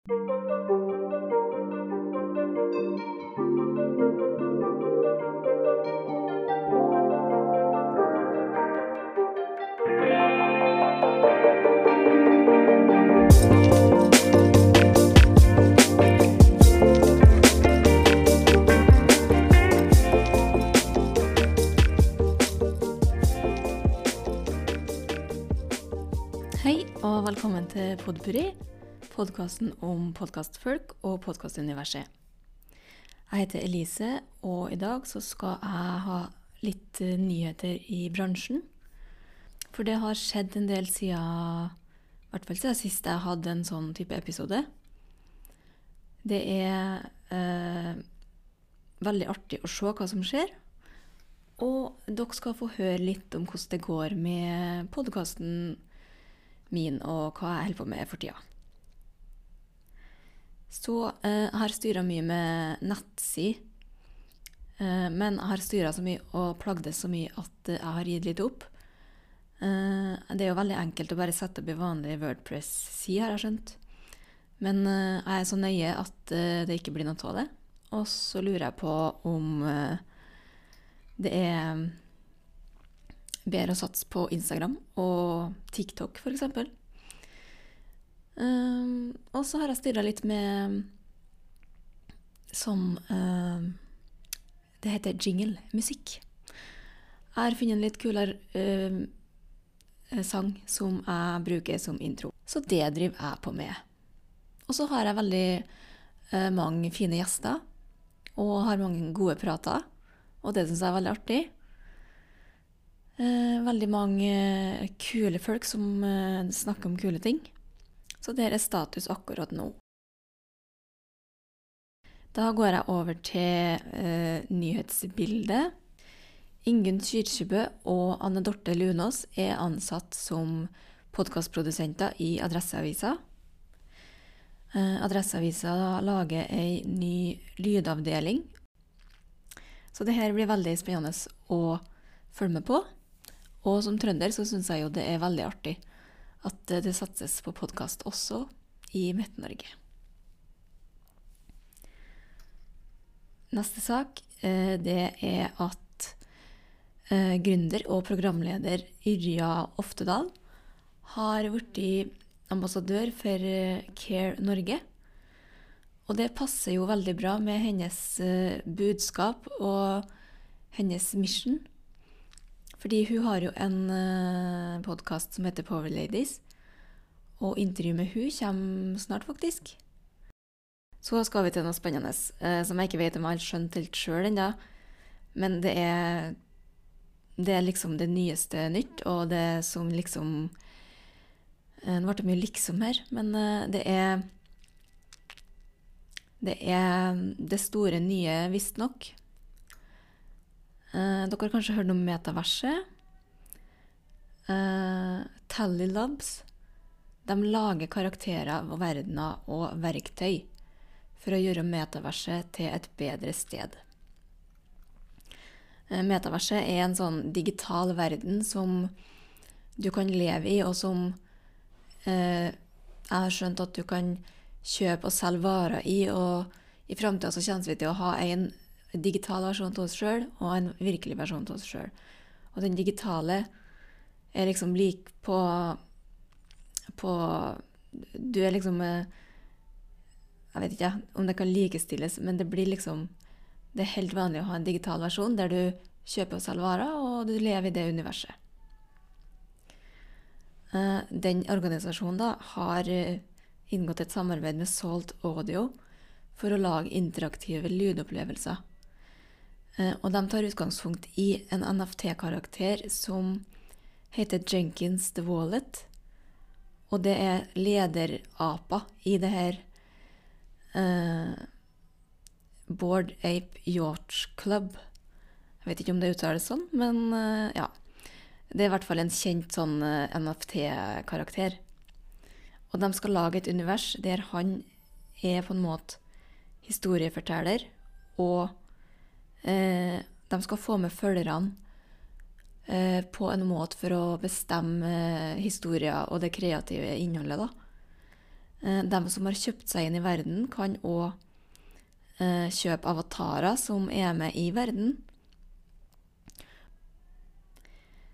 Hei og velkommen til Podpuri, podkasten om podkastfolk og podkastuniverset. Jeg heter Elise, og i dag så skal jeg ha litt eh, nyheter i bransjen. For det har skjedd en del siden I hvert fall siden sist jeg hadde en sånn type episode. Det er eh, veldig artig å se hva som skjer. Og dere skal få høre litt om hvordan det går med podkasten min, og hva jeg holder på med for tida. Så eh, har styra mye med nettside, eh, men har styra så mye og plagdes så mye at jeg har gitt litt opp. Eh, det er jo veldig enkelt å bare sette opp ei vanlig Wordpress-side, har jeg skjønt. Men eh, jeg er så nøye at eh, det ikke blir noe av det. Og så lurer jeg på om eh, det er bedre å satse på Instagram og TikTok, f.eks. Um, og så har jeg styra litt med som uh, Det heter jingle-musikk. Jeg har funnet en litt kulere uh, sang som jeg bruker som intro. Så det driver jeg på med. Og så har jeg veldig uh, mange fine gjester, og har mange gode prater. Og det syns jeg er veldig artig. Eh, veldig mange kule folk som snakker om kule ting. Så det er status akkurat nå. Da går jeg over til eh, nyhetsbildet. Ingunn Kyrkjebø og Anne Dorte Lunås er ansatt som podkastprodusenter i Adresseavisa. Eh, Adresseavisa lager ei ny lydavdeling. Så det her blir veldig spennende å følge med på. Og som trønder så syns jeg jo det er veldig artig at det satses på podkast også i Midt-Norge. Neste sak eh, det er at eh, gründer og programleder Yrja Oftedal har blitt ambassadør for eh, Care Norge. Og det passer jo veldig bra med hennes budskap og hennes mission. Fordi hun har jo en eh, podkast som heter Power Ladies. Og intervjuet med hun kommer snart, faktisk. Så skal vi til noe spennende uh, som jeg ikke vet om jeg har skjønt helt sjøl ennå. Men det er, det er liksom det nyeste nytt, og det som liksom uh, Nå ble det mye liksom her, men det er Det er det store nye, visstnok. Uh, dere har kanskje hørt om metaverset. Eh, Tallylabs de lager karakterer av verdener og verktøy for å gjøre metaverset til et bedre sted. Eh, metaverset er en sånn digital verden som du kan leve i, og som eh, jeg har skjønt at du kan kjøpe og selge varer i. Og i framtida så kommer vi til å ha en digital versjon av oss sjøl og en virkelig versjon av oss sjøl. Og den digitale er liksom lik på på Du er liksom eh, Jeg vet ikke om det kan likestilles, men det blir liksom Det er helt vanlig å ha en digital versjon der du kjøper og selger varer, og du lever i det universet. Eh, den organisasjonen da har eh, inngått et samarbeid med Salt Audio for å lage interaktive lydopplevelser. Eh, og de tar utgangspunkt i en NFT-karakter som heter Jenkins the Wallet. Og det er lederapa i det her eh, Board Ape Yacht Club. Jeg vet ikke om det uttales sånn, men eh, ja. Det er i hvert fall en kjent sånn eh, NFT-karakter. Og de skal lage et univers der han er på en måte historieforteller og eh, de skal få med følgerne eh, på en måte for å bestemme eh, historier og det kreative innholdet. Eh, de som har kjøpt seg inn i verden, kan òg kjøpe avatarer som er med i verden.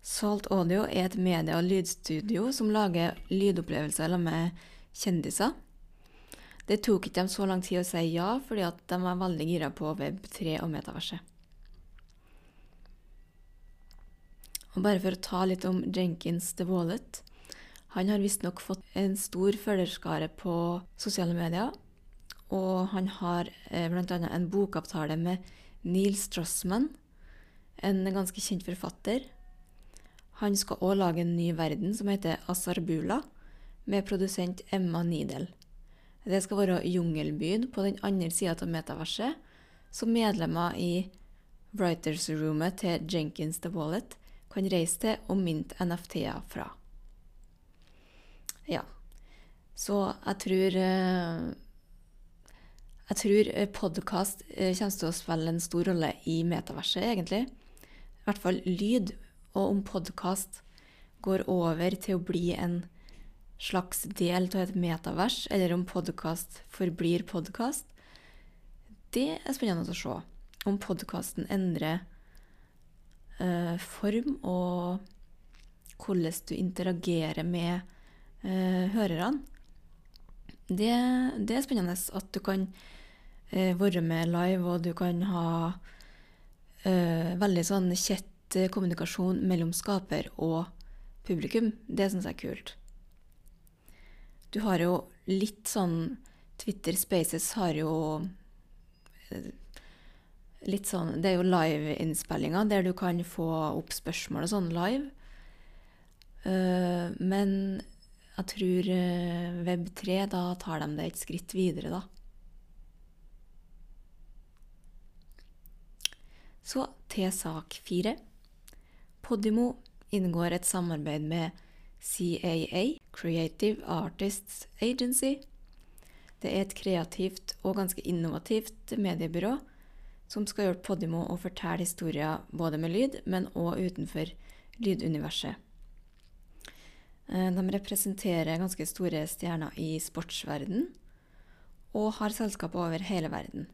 Salt Audio er et medie- og lydstudio som lager lydopplevelser med kjendiser. Det tok ikke dem så lang tid å si ja, fordi at de var veldig gira på Web3 og metaverset. Og bare for å ta litt om Jenkins The Wallet. Han har visstnok fått en stor følgerskare på sosiale medier. Og han har eh, bl.a. en bokavtale med Neil Strassman, en ganske kjent forfatter. Han skal òg lage en ny verden som heter Asarbula, med produsent Emma Nidel. Det skal være jungelbyen på den andre sida av metaverset, som medlemmer i Writers Roomet til Jenkins The Wallet kan reise til og mynte NFT-er fra. Ja. Så jeg tror eh, Jeg tror podkast eh, kommer til å spille en stor rolle i metaverset, egentlig. I hvert fall lyd. Og om podkast går over til å bli en slags del av et metavers, eller om podkast forblir podkast, det er spennende å se. Om podkasten endrer eh, form, og hvordan du interagerer med eh, hørerne. Det, det, er spennende at du kan eh, være med live, og du kan ha eh, veldig sånn kjett eh, kommunikasjon mellom skaper og publikum. Det syns jeg er kult. Du har jo litt sånn Twitter Spaces har jo eh, litt sånn Det er jo live-innspillinger der du kan få opp spørsmål og sånn live. Uh, men jeg tror uh, Web3, da tar de det et skritt videre, da. Så til sak fire. Podimo inngår et samarbeid med CAA, Creative Artists Agency. Det er et kreativt og ganske innovativt mediebyrå som skal hjelpe Podimo å fortelle historier både med lyd, men òg utenfor lyduniverset. Eh, de representerer ganske store stjerner i sportsverden og har selskaper over hele verden.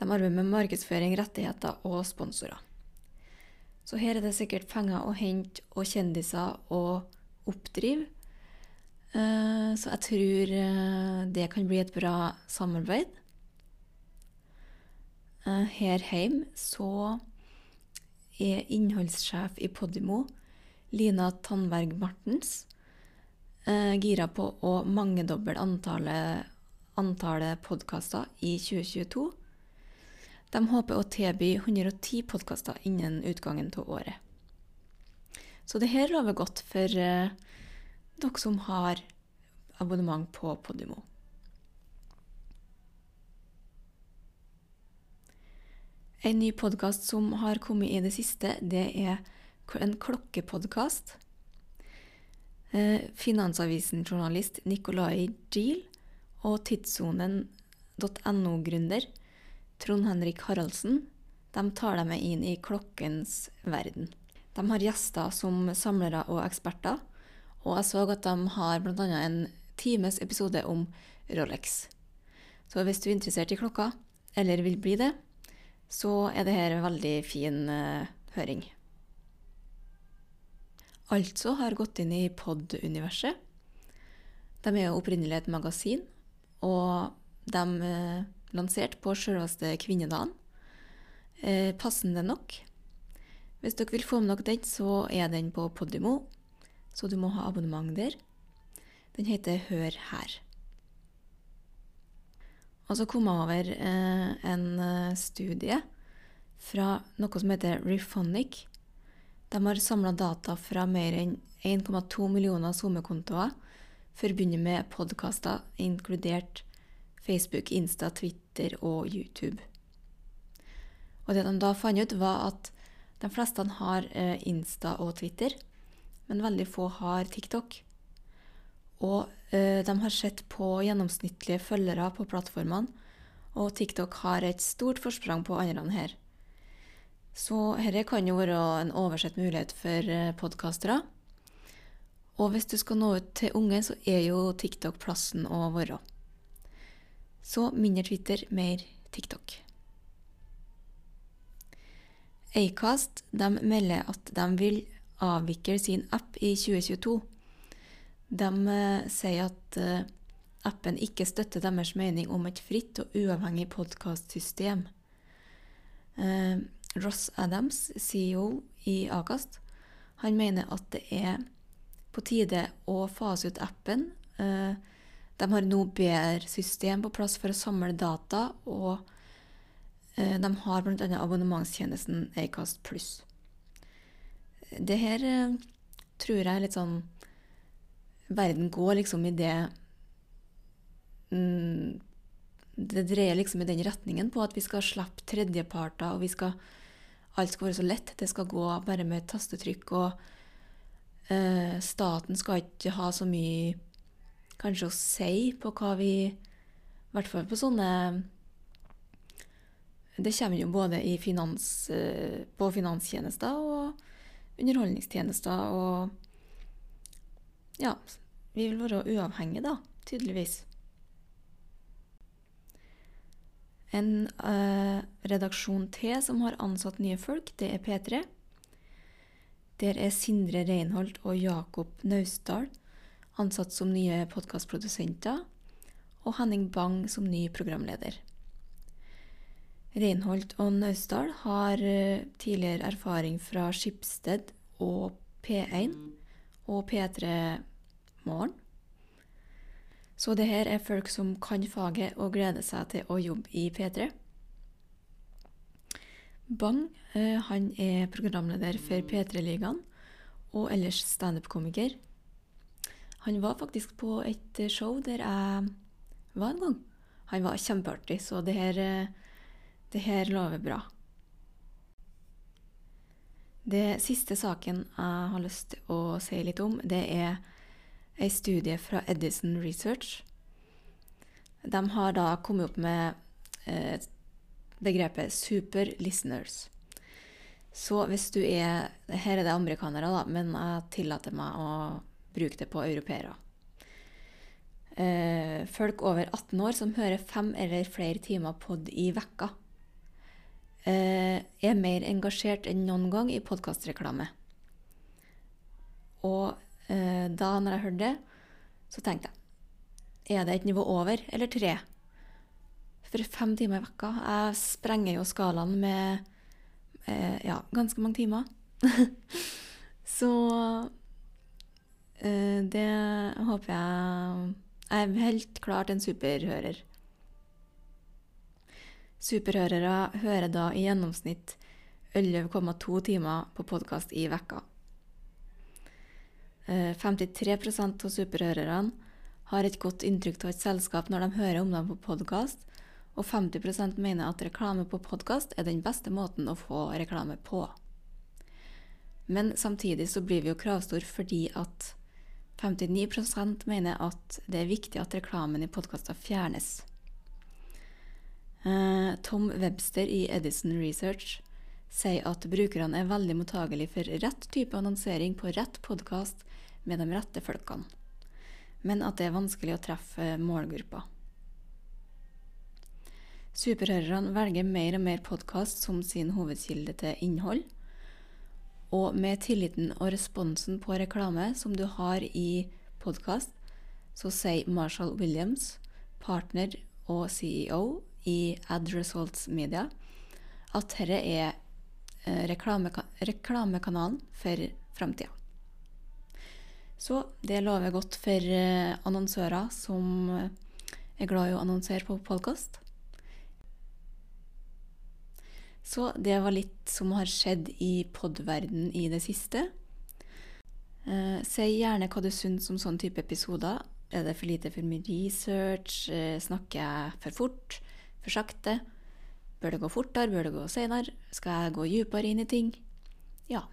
De arbeider med markedsføring, rettigheter og sponsorer. Så her er det sikkert penger å hente og kjendiser å oppdrive. Eh, så jeg tror eh, det kan bli et bra samarbeid. Eh, her hjemme så er innholdssjef i Podimo, Lina Tandberg Martens, gira på å mangedoble antallet, antallet podkaster i 2022. De håper å tilby 110 podkaster innen utgangen av året. Så det her lover godt for eh, dere som har abonnement på Podimo. En ny podkast som har kommet i det siste, det er en klokkepodkast. Eh, Finansavisen-journalist Nicolai Giel og tidssonen.no-gründer Trond Henrik Haraldsen de tar deg med inn i klokkens verden. De har gjester som samlere og eksperter, og jeg så at de har bl.a. en times episode om Rolex. Så hvis du er interessert i klokka, eller vil bli det, så er det her en veldig fin uh, høring. Altså har gått inn i pod-universet. De er jo opprinnelig et magasin, og de uh, lanserte på selveste kvinnedagen. Eh, passende nok. Hvis dere vil få med dere den, så er den på Podimo, så du må ha abonnement der. Den heter Hør her. Og så kom jeg over eh, en eh, studie fra noe som heter Refonic. De har samla data fra mer enn 1,2 millioner SoMe-kontoer forbundet med podkaster, inkludert Facebook, Insta, Twitter og YouTube. Og det de da fant ut, var at de fleste har eh, Insta og Twitter, men veldig få har TikTok. Og eh, de har sett på gjennomsnittlige følgere på plattformene, og TikTok har et stort forsprang på andre her. Så dette kan jo være en oversett mulighet for eh, podkastere. Og hvis du skal nå ut til unge, så er jo TikTok plassen å være. Så mindre Twitter, mer TikTok. Acast de melder at de vil avvikle sin app i 2022. De uh, sier at uh, appen ikke støtter deres mening om et fritt og uavhengig podkastsystem. Uh, Ross Adams, CEO i Acast, han mener at det er på tide å fase ut appen. De har nå bedre system på plass for å samle data, og de har bl.a. abonnementstjenesten Acast Pluss. Det her tror jeg er litt sånn verden går liksom i det mm, Det dreier liksom i den retningen på at vi skal slippe tredjeparter, og vi skal Alt skal være så lett. Det skal gå bare med et tastetrykk, og eh, staten skal ikke ha så mye kanskje å si på hva vi I hvert fall på sånne Det kommer jo både finans, eh, på finanstjenester og underholdningstjenester og ja, vi vil være uavhengige, da, tydeligvis. En uh, redaksjon til som har ansatt nye folk, det er P3. Der er Sindre Reinholt og Jakob Naustdal ansatt som nye podkastprodusenter, og Henning Bang som ny programleder. Reinholt og Naustdal har uh, tidligere erfaring fra Skipsted og P1 og P3 morgen. Så det her er folk som kan faget og gleder seg til å jobbe i P3. Bang eh, han er programleder for P3-ligaen og ellers standup-komiker. Han var faktisk på et show der jeg var en gang. Han var kjempeartig, så det her, eh, det her lover bra. Det siste saken jeg har lyst til å si litt om, det er ei studie fra Edison Research. De har da kommet opp med eh, begrepet 'super listeners'. Så hvis du er Her er det amerikanere, da, men jeg tillater meg å bruke det på europeere. Eh, folk over 18 år som hører fem eller flere timer pod i vekka, eh, er mer engasjert enn noen gang i podkastreklame. Og Eh, da når jeg hørte det, så tenkte jeg Er det et nivå over eller tre? For fem timer i vekka Jeg sprenger jo skalaen med ja, ganske mange timer. så det håper jeg er helt klart en superhører. Superhørere hører da i gjennomsnitt 11,2 timer på podkast i vekka. 53 eh, av superhørerne har et godt inntrykk av et selskap når de hører om dem på podkast, og 50% mener at reklame på podkast er den beste måten å få reklame på. Men samtidig så blir vi jo kravstore fordi at 59% mener at det er viktig at reklamen i podkaster fjernes. Eh, Tom Webster i Edison Research sier at brukerne er veldig mottagelige for rett type annonsering på rett podkast med de rette folkene, men at det er vanskelig å treffe målgruppa. Superhørerne velger mer og mer podkast som sin hovedkilde til innhold. Og med tilliten og responsen på reklame som du har i podkast, så sier Marshall Williams, partner og CEO i Ad Results Media, at dette er eh, reklamekanalen for framtida. Så det lover godt for eh, annonsører som eh, er glad i å annonsere på podkast. Så det var litt som har skjedd i podverden i det siste. Eh, si gjerne hva du syns om sånn type episoder. Er det for lite for mye research? Eh, snakker jeg for fort? For sakte? Bør det gå fortere? Bør det gå senere? Skal jeg gå dypere inn i ting? Ja.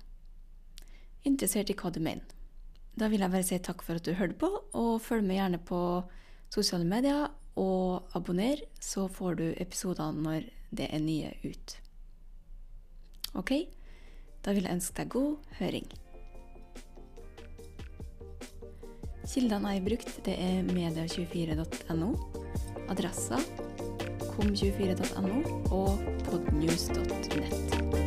Interessert i hva du mener. Da vil jeg bare si takk for at du hørte på, og følg med gjerne på sosiale medier. Og abonner, så får du episodene når det er nye ut. OK? Da vil jeg ønske deg god høring. Kildene jeg har brukt, det er media24.no, adressa kom24.no og podnews.nett.